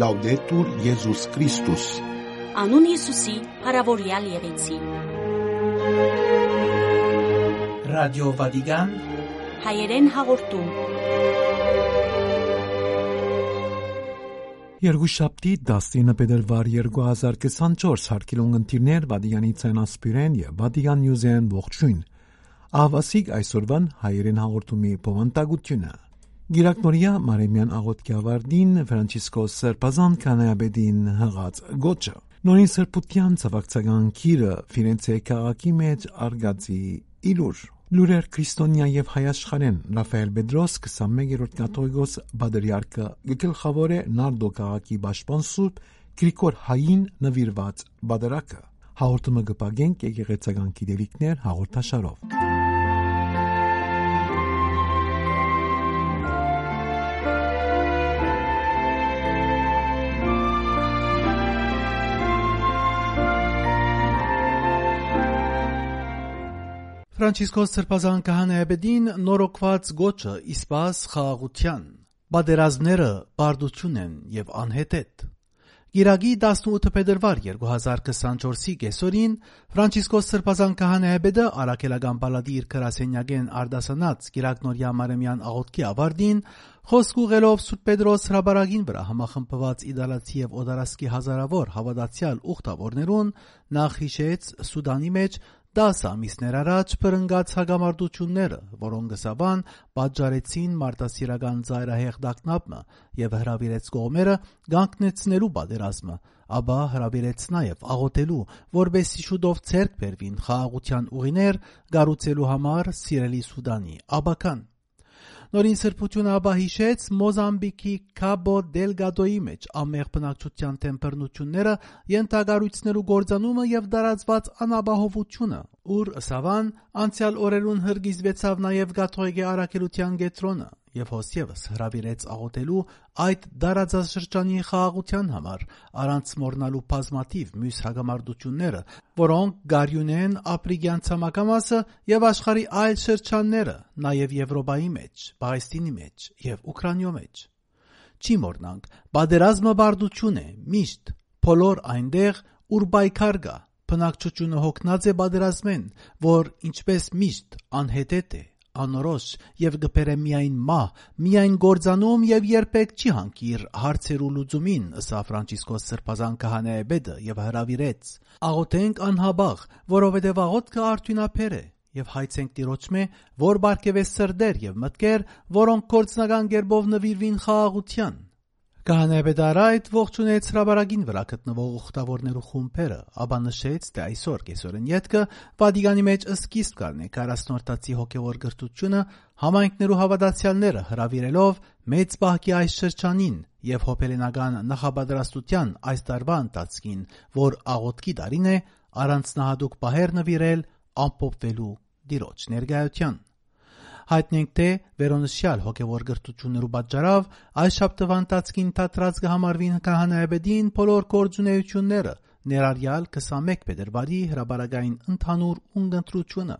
Լաուդետուր Եզուս Քրիստոս Անուն Հիսուսի, հարավորյալ եղեցի։ Ռադիո Վատիկան Հայերեն հաղորդում։ Երկուշաբթի 19 փետրվար 2024 հարկելուն ընտիրներ Վատիկանի ցանասպիրեն եւ Վատիկան Նյուզեն ողջույն։ Ահվասիկ այսօրվան հայերեն հաղորդումի փոխանցությունը։ Գիրակնորիա Մարեմյան աղոտքի ավարդին Ֆրանցիսկոս Սերբազան կանայաբեդին հղած գոչը։ Նորին սրբության ցավակցական քիրը Ֆիրենցե քաղաքի մեջ արգացի իլուր Լուրեր Քրիստոնյա եւ Հայաշխարեն Ռաֆայել Բեդրոս 21-րդ կաթողիկոս բադրիարքը գլխավոր է Նարդո քաղաքի պաշտպան Սուրբ Գրիգոր Հային նվիրված բادرակը։ Հաղորդումը կպագենք եկեղեցական գիտելիքներ հաղորդաշարով։ Ֆրանցիսկոս Սրբազան Քահանեաբեդին նորոգված գոչը իսպաս խաղաղության։ Բادرազները բարդություն են եւ անհետետ։ Գիրագի 18 փետրվար 2024-ի կեսօրին Ֆրանցիսկոս Սրբազան Քահանեաբեդը Արաքելական բալադի իր քրասենյակեն արդասանած Գիրագնորիա Մարեմյան աղոթքի ավարտին խոսք ուղելով Սուրբ Պետրոս հրաբարագին վրա համախմբված իդալացի եւ օդարասկի հազարավոր հավատացյալ ուխտավորներուն նախ հիշեց Սուդանի մեջ 10 ամիսներ առաջ բռնգած հագամարտությունները, որոնք գսավան պատճառեցին մարտահրավերական ծայրահեղ դակնապը եւ հրավիրեց կողմերը գանկնեցնելու պատերազմը, ապա հրավիրեց նաեւ աղոթելու, որբեսի շուտով ցերկ բերվին խաղաղության ուղիներ գառուցելու համար սիրելի Սուդանի աբական Նորին սրբությունը ապա հիշեց Մոզամբիկի Քաբո Դելգադոյի մեջ ամեղ բնակչության տեմպերնությունները, ենթագարույցներու գործանումը եւ դարածված անաբահովությունը, ուր ըսավան անցյալ օրերուն հրգիզվեցավ նաև Գաթողիկե առաքելության գետրոնը եւ հոսևս հravirեց աղոթելու այդ դարաձաշրջանի խաղաղության համար առանց մոռնալու բազմաթիվ մյուս հագամարդությունները, որոնք գարյունեն ապրիգյան ցամաքամասը եւ աշխարի այլ շրջանները, նաեւ Եվրոպայի մեջ, Պաղեստինի մեջ եւ Ուկրաինայի մեջ։ Չի մոռնանք, բادرազմը բարդություն է, միշտ, բոլոր այնտեղ, ուր բայկար գա Բնակչությունը հոգնած է պատերազմեն, որ ինչպես միշտ անհետետ է, անորոշ եւ գբերը միայն մահ, միայն գործանում եւ երբեք չի հանգի իր հարցերու լուծումին, ըսա Ֆրանցիսկոս Սրբազան քահանայե բեդը եւ հրավիրեց. Աղոթենք անհաբաղ, որովհետեւ աղոթքը արդյունաբեր է եւ հայցենք Տիրոջմե, որ բարգեւես սրդեր եւ մտքեր, որոնք կորցնական ģերբով նվիրվին խաղաղության։ Քահանայապետարայդ ողջունեց հրաբարագին վրա գտնվող ուխտավորներու խումբերը, ապա նշեց, թե այսօր կեսօրն յետքը Վատիկանի մեջ սկիզբ կառնե 40-նորտացի հոգևոր գրթությունը համայնքներու հավատացյալները հրավիրելով մեծ բահկի այս շրջանին եւ հոբելենական նախաբադրաստության այս տարվա ընթացքին, որ աղոթքի տարին է առանցնահատուկ բահեր նվիրել ամփոփվելու դիրոջ ներկայության հայտնենք թե վերոնշյալ հոգևոր գրթություններու պատճառով այս շաբթվան տածքին թատրած կհամարվին քահանայաբեդին բոլոր կորձունեությունները ներառյալ 21 փետրվարի հրաբարագային ընդհանուր ունգընտրությունը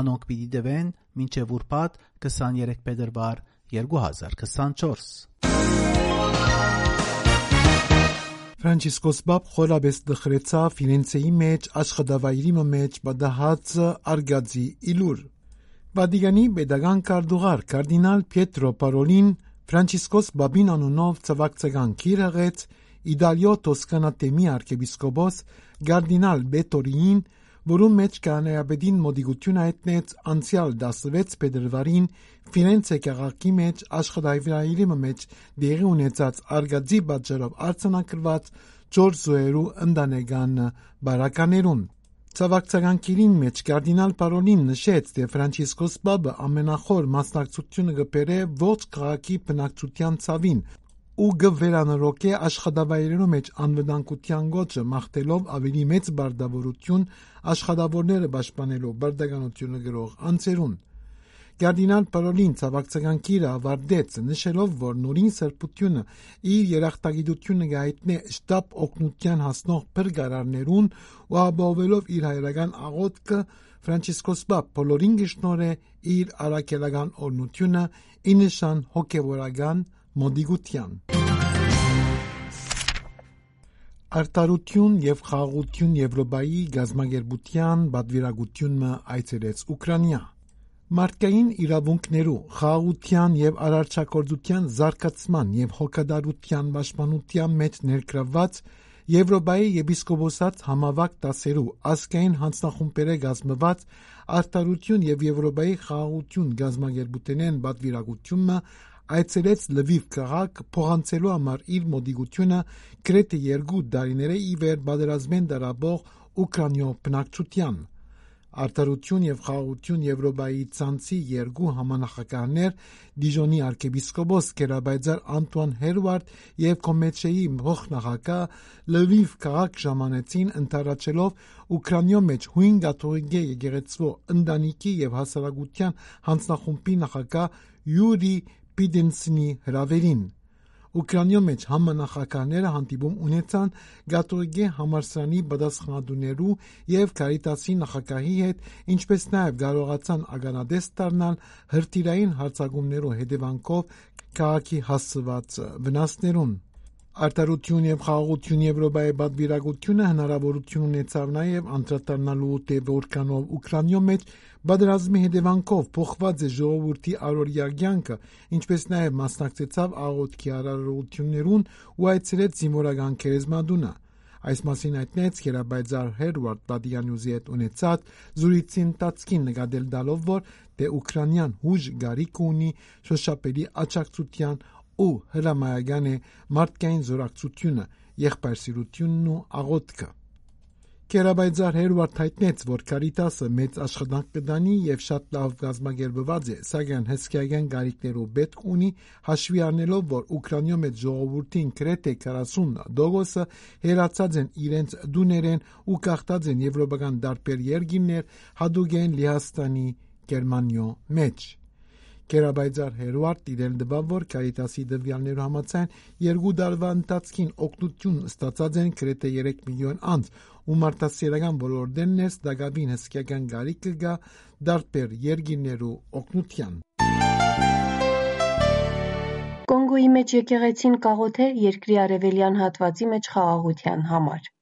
անոնք պիտի դվեն մինչև ուրբաթ 23 փետրվար 2024 Ֆրանցիսկոս Բաբ խորաբես դխրեցա Ֆիրենցեի մեջ աշխատավայրի մեջ բադահած արգածի իլուր Վատիկանի pedagogan կարդուղար կարդինալ Պիետրո Պարոլին Ֆրանցիսկոս Բաբին անունով ցավակցական քիր աղեց Իդալիո Տոսկանատեմի arczepiskopos կարդինալ Բետորին, որում մեջ կանայաբեդին մոդիգություն հայտնեց անցյալ 16 փետրվարին Ֆիրենցե քաղաքի մեջ աշխատավայրի մեջ դեղի ունեցած արգածի պատճառով արձանագրված 4 զոհերու ընտանեկան բարականերուն Ցավակցական քիրին մեջ կարդինալ Պարոլին նշեց, թե Ֆրանցիսկոս Պապը ամենախոր մասնակցությունը կբերե ողջ քաղաքի բնակչության ցավին ու գվերանորոգե աշխատավայրերու մեջ անվտանգության գոչը մաղթելով ավելի մեծ բարդավորություն աշխատավորները պաշտպանելով բարդականությունը գրող անձերուն Գարդինան Պարոլին ցավակցական կիրը ավարտեց, նշելով, որ նորին սրբությունը իր երախտագիտությունը գայտնի շտապ օկնության հասնող բրգարարներուն ու ապահովելով իր հայրական աղոթքը Ֆրանցիսկոս Պապ բոլորին գշնորե իր արաքելական օրնությունը ինշան հոգևորական մոդիգության։ Արտարություն եւ խաղաղություն Եվրոպայի գազագերբության բادرագությունը այցելեց Ուկրաինա։ Մարդկային իրավունքներու խաղաղության եւ արարչակորձության զարգացման եւ հոգադարության պաշտպանության մեջ ներգրավված Եվրոպայի եպիսկոպոսած համավակ դասերու ազգային հանձնախումբերը գազմված արտարություն եւ Եվրոպայի խաղաղություն գազմագերբութենեն բադվիրագությունը այցելեց Լվիվ քաղաք փոխանցելու համար իր մոդիգությունը գրեթե երկու դարիներ ի վեր բادرազմեն դարաբող Ուկրաինո բնակչության Արդարություն եւ խաղաղություն Եվրոպայի ցանցի երկու համանախագահներ Դիժոնի arczepiskopos Գերաբայձար Անտուան Հերվարդ եւ Կոմեչեի փոխնախագահ Լվիվ քաղաք ժամանեցին ընթարաճելով Ուկրաինո մեջ հույն կաթողիկե եկեղեցու ընտանիքի եւ հասարակության հանձնախումբի նախագահ Յուրի Պիդենսնի հրավերին։ Ուկրաինո մեջ համանախագահները հանդիպում ունեցան կաթողիկե համալսարանի պատասխանատուներու եւ Կարիտասի նախագահի հետ, ինչպես նաեւ կարողացան ականատես դառնալ հրթիռային հարձակումներու հետևանքով քաղաքի հասցված վնասներուն։ Արտարություն եւ խաղաղություն Եվրոպայի պատվիրակությունը հնարավորություն ունեցավ նաեւ անդրադառնալու թե որքանով Ուկրաինո մեջ պատերազմի հետևանքով փոխված է ժողովրդի առօրյա կյանքը, ինչպես նաեւ մասնակցեցավ աղոթքի արարողություններուն ու այցելեց զինվորական քերեզմատունը։ Այս մասին հայտնեց Գերաբայձար Հերվարդ Բադյանյուզի հետ ունեցած զրույցի ընթացքին նկատել տալով, որ դե Ուկրաինան հուժ գարիք ունի շոշափելի աջակցության ու հրամայական է մարդկային զորակցությունը, եղբայրսիրությունն ու աղոթքը։ Կերաբայձար Հերվարդ հայտնեց, որ Կարիտասը մեծ աշխատանք կդանի եւ շատ լավ գազագերբված է, սակայն հսկայական գարիկներով պետք ունի հաշվի առնելով, որ Ուկրաինո մեջ ժողովրդին գրեթե 40%-ը հերացած են իրենց դուներեն ու կախտած են եվրոպական տարբեր երկիրներ, հadoop-են Լեհաստանի, Գերմանիո մեջ։ Կերաբայձար Հերվարդ իրեն դպավ, որ Կարիտասի դվյալներու համաձայն երկու տարվա ընթացքին օգնություն ստացած են գրեթե 3 միլիոն անձ ու մարդասիրական ոլորտներն ես դակավին հսկայական գարիք կգա դարբեր երկիրներու օգնության։ Կոնգոյի մեջ եկեղեցին կաղոթե երկրի արևելյան հատվածի մեջ խաղաղության համար։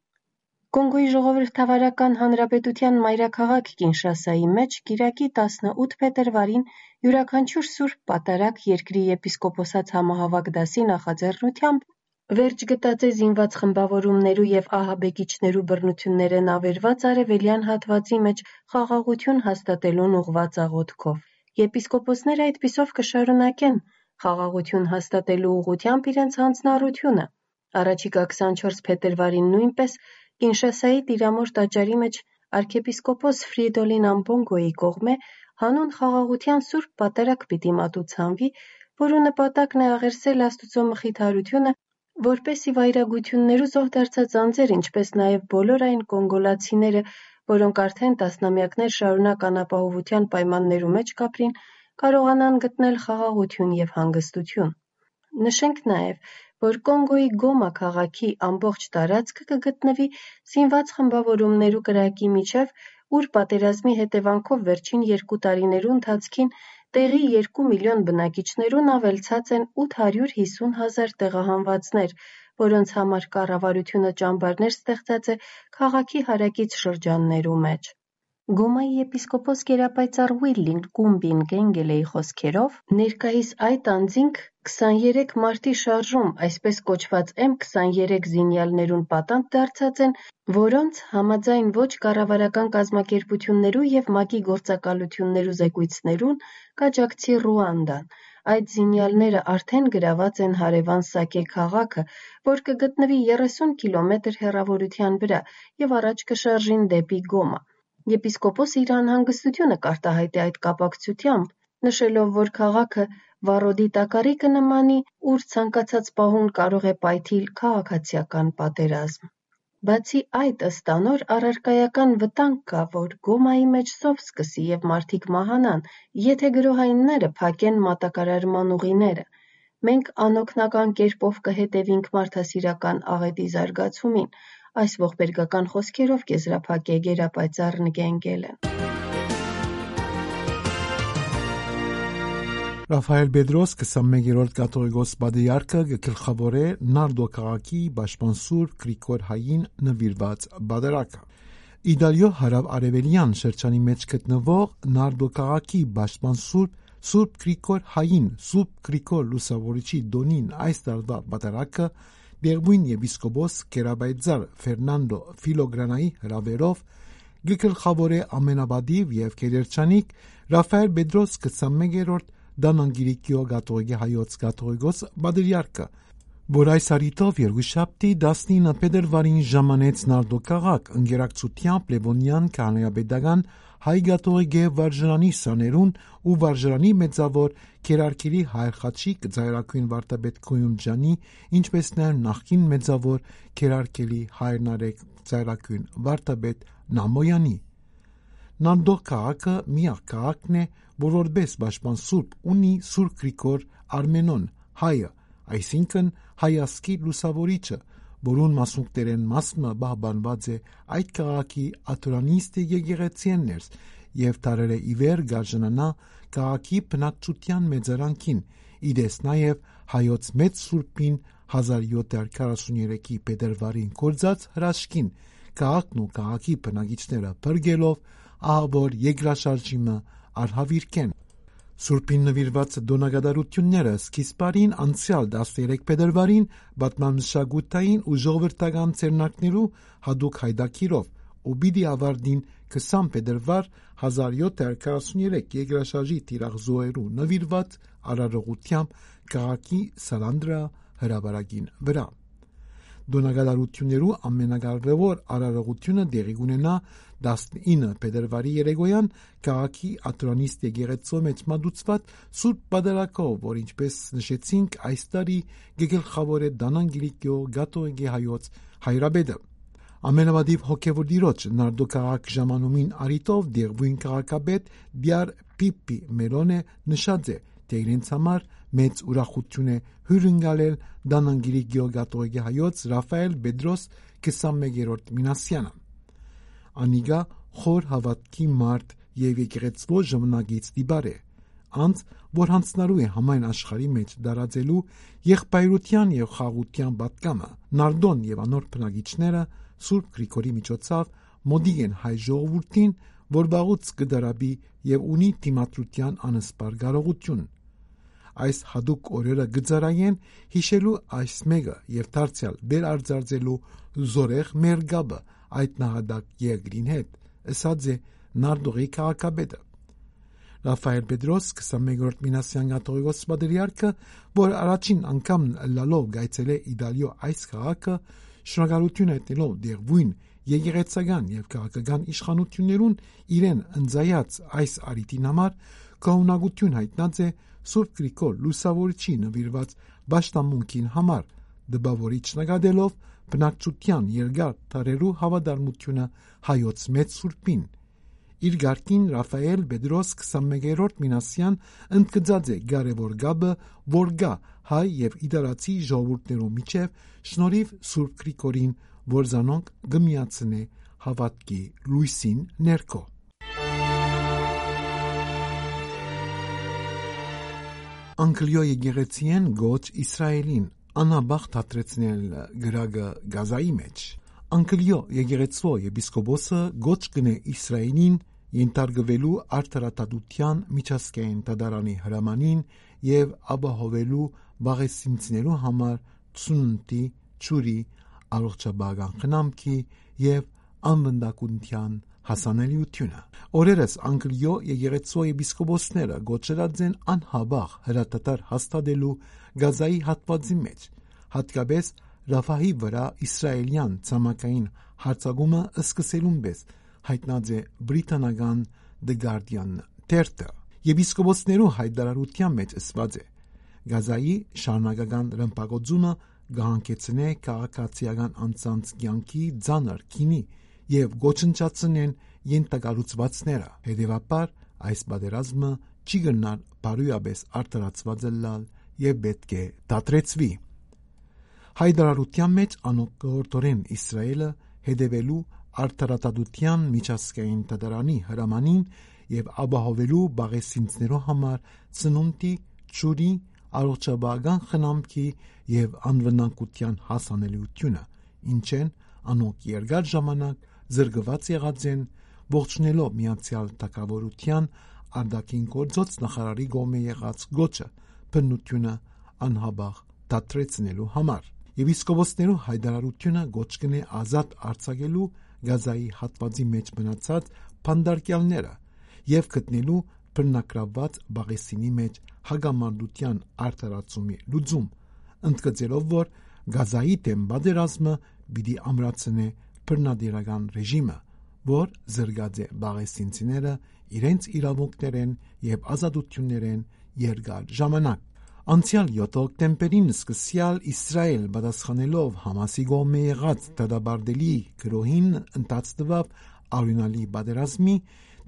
Կոնգոյի ժողովրդավարական հանրապետության մայրաքաղաք Կինշասայի մեջ Կիրակի 18 փետրվարին յուրաքանչյուր Սուրբ Պատարագ երկրի եպիսկոպոսած համահավաք դասի նախաձեռնությամբ վերջ գտած է զինված խմբավորումներու եւ ահաբեկիչներու բռնություններեն ավերված արևելյան հատվածի մեջ խաղաղություն հաստատելուն ուղված աղոթքով։ Եպիսկոպոսները այդպիսով կշարունակեն խաղաղություն հաստատելու ուղղությամբ իրենց հանձնառությունը։ Առաջիկա 24 փետրվարին նույնպես Կինշասայի Տիրամոր տաճարի մեջ arczepiskopos Ֆրիդոլին Ամբոնգոյի կողմէ հանուն խաղաղության Սուրբ Պատարագ պիտի մատուցանվի, որու նպատակն է աղերսել Աստուծո մխիթարությունը, որպեսզի վայրագություններու զոհ դարձած անձեր, ինչպես նաև բոլոր այն կոնգոլացիները, որոնք արդեն տասնամյակներ շարունակ անապահովության պայմաններու մեջ կապրին, կարողանան գտնել խաղաղություն եւ հանգստություն։ Նշենք նաև, որ Կոնգոյի Գոմա քաղաքի ամբողջ տարածքը կգտնվի զինված խմբավորումներու կրակի միջև, ուր պատերազմի հետևանքով վերջին երկու տարիներու ընթացքին տեղի երկու միլիոն բնակիչներուն ավելցած են 850 հազար տեղահանվածներ, որոնց համար կառավարությունը ճամբարներ ստեղծած է քաղաքի հարակից շրջաններու մեջ։ Գոմայի եպիսկոպոս գերապայծառ Ուիլլին Կումբին Գենգելեի խոսքերով ներկայիս այդ անձինք 23 մարտի շարժում, այսպես կոչված M23 զինյալներուն պատանդ դարձած են, որոնց համաձայն ոչ կառավարական կազմակերպություններու եւ ՄԱԿ-ի գործակալություններու զեկույցներուն կաջակցի Ռուանդան։ Այդ զինյալները արդեն գրաված են հարևան Սակե քաղաքը, որ կգտնվի 30 կիլոմետր հեռավորության վրա եւ առաջ կշարժին դեպի Գոմա։ Եպիսկոպոսը իր անհանգստությունը կարտահայտի այդ կապակցությամբ, նշելով, որ քաղաքը վառոդի տակառի կնմանի, ուր ցանկացած պահուն կարող է պայթիլ քաղաքացիական պատերազմ։ Բացի այդ, ըստ անոր, առարկայական վտանգ կա, որ Գոմայի մեջ սով սկսի եւ մարդիկ մահանան, եթե գրոհայինները փակեն մատակարարման ուղիները։ Մենք անօգնական կերպով կհետևինք մարդասիրական աղետի զարգացումին, Այս ողբերգական խոսքերով կեզրափակե գերապայծառ Նգենգելը։ Ռաֆայել Բեդրոս 21-րդ կաթողիկոս բադեյարքը գլխավորե Նարդո քաղաքի Բաշպանսուր Գրիգոր Հային նվիրված բادرակը։ Իդալիո հարավ-արևելյան շրջանի մեջ գտնվող Նարդո քաղաքի Բաշպանսուր Սուրբ Գրիգոր Հային Սուրբ Գրիգոր Լուսավորիչի դոնին այս տարվա բادرակը Դերբույն եպիսկոպոս Կերաբայցար Ֆերնանդո Ֆիլոգրանայի հրավերով գլխավորե ամենաբադիվ եւ կերերջանիկ Ռաֆայել Բեդրոս 21-րդ Դանան Գիրիկիո Գաթողիկի հայոց Գաթողիկոս Բադրիարքը, որ այս արիտով Երգուշապտի 19 փետրվարին ժամանեց Նարդո քաղաք ընկերակցությամբ Լևոնյան քանեաբեդական հայ գաթողիկե վարժանի սաներուն ու վարժանի մեծավոր քերարքիրի հայրխաչիկ ծայրակույն վարտաբեդ Կոյումջանի ինչպես նաև նախկին մեծավոր քերարքիրի հայրնարեկ ծայրակույն վարտաբեդ Նամոյանի Նանդո քաղաքը միակ քաղաքն է, որ որպես պաշտպան սուրբ ունի Սուրբ Գրիգոր Արմենոն հայը, այսինքն հայասկի լուսավորիչը, որուն մասունքներեն մասը բահբանված է այդ քաղաքի աթորանիստի եկեղեցիներս եւ տարերը իվեր գարժանանա քաղաքի բնակչության մեծարանքին, իդես նաեւ հայոց մեծ սուրբին 1743-ի փետրվարին կորցած հրաշքին քաղաքն ու քաղաքի բնակիչները բրգելով ահավոր երկրաշարժիմը արհավիրքեն։ Սուրբին նվիրված դոնագադարությունները սկիզբարին անցյալ 13 փետրվարին բատմանշագութային ու ժողովրդական ցերնակներու հadouk հայդակիրով ու բիդի ավարտին 20 փետրվար 1743 երկրաշարժի տիրախզոերու նվիրված արարողությամբ քաղաքի Սալանդրա հրաբարագին վրա։ Դոնագալարություններու ամենակարևոր արարողությունը դեղի ունենա 19 փետրվարի երեկոյան քաղաքի աթրանիստ եկեղեցու մեջ մատուցված Սուրբ Պատարակով, որ ինչպես նշեցինք, այս տարի գեգլխավոր է Դանան Գիրիկյո Գատոյգի հայոց հայրաբեդը։ Ամենավադիվ հոգևոր դիրոջ Նարդո քաղաք ժամանումին արիտով դերբույն քաղաքաբեդ Դիար Պիպի Մերոնե նշած է, թե իրենց համար մեծ ուրախություն է հյուրընկալել Դանանգիրի Գեոգատոյի հայոց Ռաֆայել Բեդրոս 21-րդ Մինասյանը։ Անիգա խոր հավատքի մարդ եւ եկեղեցվո ժամանակից դիբար է անց որ հանցնարու է համայն աշխարհի մեջ դարածելու եղբայրության եւ խաղաղության պատկամը նարդոն եւ անոր բնագիչները Սուրբ Գրիգորի միջոցով մոդիկ են հայ ժողովրդին որ բաղուց կդարաբի եւ ունի դիմադրության անսպար կարողություն այս հadouk օրերը գծարայեն հիշելու այս մեկը եւ դարձյալ բեր արձարձելու զորեղ մեր գաբը այդ նահատակ երկրին հետ, ըսած է Նարդողի քաղաքապետը։ Ռաֆայել Պետրոս 21-րդ Մինասյան կաթողիկոս պատրիարքը, որ առաջին անգամ լալով գայցել է Իտալիո այս քաղաքը, շնորհակալություն հայտնելով դերվույն եկեղեցական եւ քաղաքական իշխանություններուն իրեն ընձայած այս արիտին համար կողմնակություն հայտնած է Սուրբ Գրիգոր Լուսավորիչի նվիրված ճաշտամունքին համար դպավորիչ նկատելով բնակչության երկար տարերու հավատարմությունը հայոց մեծ սուրբին։ Իր գարկին Ռաֆայել Բեդրոս 21-րդ Մինասյան ընդգծած է կարևոր գաբը, որ գա հայ եւ իտալացի ժողովուրդներու միջև շնորհիվ Սուրբ Գրիգորին, որ զանոնք գմիացնե հավատքի լույսին ներքո։ Անգլիո եկեղեցիեն գոչ Իսրայելին անաբախտ հատրեցնել գրագը Գազայի մեջ։ Անկլիո եկեղեցու եպիսկոպոսը գոչ կնե Իսրայելին ենթարկվելու արդարատատության միջազգային տադարանի հրամանին եւ ապահովելու բաղեսինցներու համար ծունտի, ճուրի, առողջաբական խնամքի եւ անվնդակունության հասանելիությունը։ Օրերս Անգլիո եկեղեցու եպիսկոպոսները գոչրած են անհաբախ հրատատար հաստատելու Գազայի հատվածի մեջ, հատկապես Ռաֆահի վրա իսրայելյան ցամաքային հարձակումը սկսելուն պես հայտնած է բրիտանական The Guardian թերթը։ Եպիսկոպոսներու հայտարարության մեջ ասված է. Գազայի շարունակական ռմբակոծումը գահանքեցնե քաղաքացիական անձանց կյանքի ցաներ քինի եւ գոչնչացնեն ենթակառուցվածքները։ Հետևաբար այս պատերազմը չի գնար բարույաբես արտարացված լալ եւ պետք է դատրեցվի։ Հայդարարության մեջ անօգտորեն Իսրայելը հետևելու արտարատադության միջազգային դատարանի հրամանին եւ ապահովելու բաղեսինցներու համար ծնունդի ճուրի առողջապահական խնամքի եւ անվնանկության հասանելիությունը ինչեն անոնք երկար ժամանակ զրկված եղած են ողջունելով միացյալ թակավորության արդակին գործոց նախարարի գոմե եղած գոչը բնությունը անհաբաղ դատրեցնելու համար Եպիսկոպոսներու հայտարարությունը գոչ կնե ազատ արձակելու Գազայի հատվածի մեջ մնացած փանդարկյալները եւ գտնելու բռնակրաված Բաղեսինի մեջ հագամարդության արդարացումի լուծում, ընդգծելով որ Գազայի դեմ բادرազմը պիտի ամրացնե բռնադիրական ռեժիմը, որ զրկած է բաղեսինցիները իրենց իրավունքներեն եւ ազատություններեն երկար ժամանակ։ Անցյալ 7 օկտեմբերին սկսյալ Իսրայել պատասխանելով Համասի գոմի եղած դադարդելի գրոհին ընդցտվավ արյունալի բادرազմի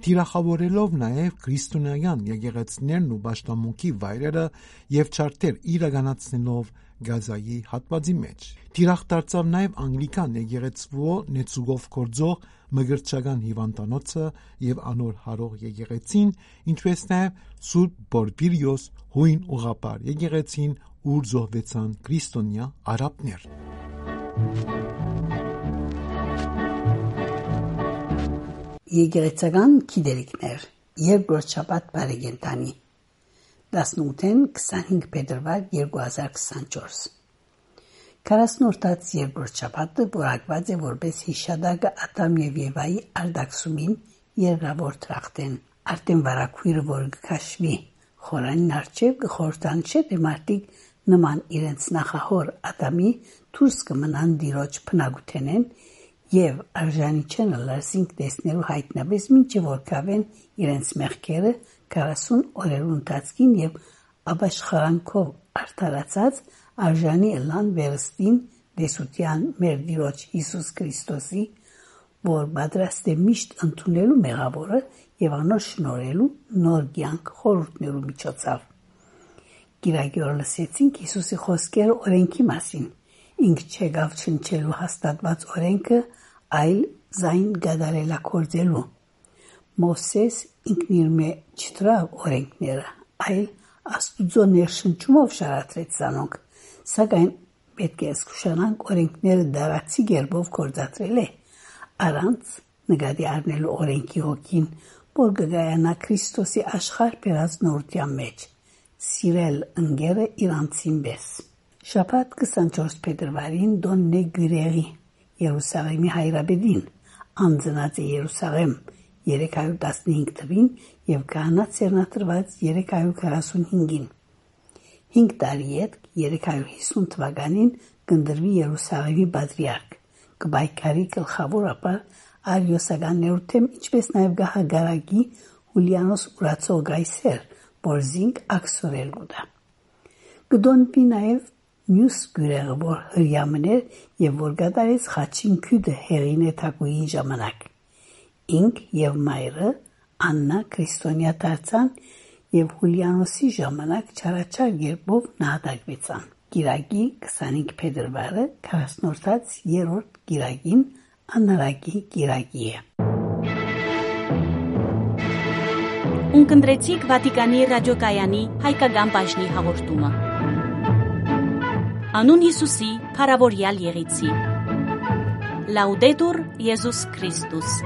Տիրախավորելով նաև քրիստոնեական եկեղեցիներն ու աշտամունքի վայրերը եւ չարտեր իրականացնելով Գազայի հատվածի մեջ։ Թիրախ դարձավ նաև անգլիկան եկեղեցվո նեցուգով կորձող մգրչական հիվանդանոցը եւ անոր հարող եկեղեցին, ինչպես նաև Սուրբ Բորբիրիոս հույն ուղապար եկեղեցին, ուր զոհվեցան քրիստոնյա արաբներ։ Եկեղեցական գիտելիքներ Երկրորդ շաբաթ բարեգենտանի 18-ին 25 փետրվար 2024 Կարասնորտած երկրորդ շաբաթը որակված է որպես հիշադակը Ադամ եւ Եվայի արդակսումին երկրավոր տրախտեն Արտեմ վարակույրը որ կքաշվի խորանին արչև կխորտանչե թե մարդիկ նման իրենց նախահոր Ադամի դուրս կմնան դիրոջ փնագութենեն եւ արժանի չեն լարսինք տեսնելու հայտնաբես մինչեւ որ կավեն իրենց մեղքերը 40 օրերու ընթացքին եւ աբաշխարանքով արդարացած արժանի լան վերստին դեսության մեր Տիրոջ Հիսուս Քրիստոսի, որ պատրաստ է միշտ ընդունելու մեղավորը եւ անոր շնորհելու նոր կյանք խորհուրդներու միջոցով։ Գիրագյոր լսեցինք Հիսուսի խոսքերը օրենքի մասին։ Ինք չեղավ չնչելու հաստատված օրենքը, այլ զայն գադարելակորձելու Մովսես ինքն իր մեջ չտրավ օրենքները, այլ Աստուծո ներշնչումով շարադրեց ցանոք, սակայն պետք է զգուշանանք օրենքները դարացի գերբով կործատրել է, առանց նկատի առնելու օրենքի հոգին, որ կգայանա Քրիստոսի աշխարհ բերած նորության մեջ, սիրել ընկերը իրանցին բես։ Շաբաթ 24 փետրվարին Դոննե Գյուրերի Երուսաղեմի հայրաբեդին անձնած Երուսաղեմ 315 թվին եւ կանաց սերնատրված 345-ին։ 5 տարի հետ 350 թվականին կնդրվի Երուսաղեմի բադրիարք։ Կբայկարի գլխավոր ապա արիոսական ներութեմ ինչպես նաեւ գահագարագի Հուլիանոս Ուրացող գայսեր, որ զինք ակսորել գուտա։ Կդոնպի նաեւ նյուս գրեղը, որ հրյամներ եւ որ գտարից խաչին քյուդը հերին է թակուի ժամանակ ինք եւ մայրը Աննա քրիստոնյա դարձան եւ Հուլիանոսի ժամանակ չարաչար երբով նահատակվեցան։ Գիրագի 25 փետրվարը 40-րդ երրորդ գիրագին անարագի գիրագի է։ Ունկնդրեցիք Վատիկանի ռադիոկայանի հայկական բաժնի հաղորդումը։ Անուն Հիսուսի, Փարավորյալ Եղեցի։ Լաուդետուր Եզուս Քրիստոս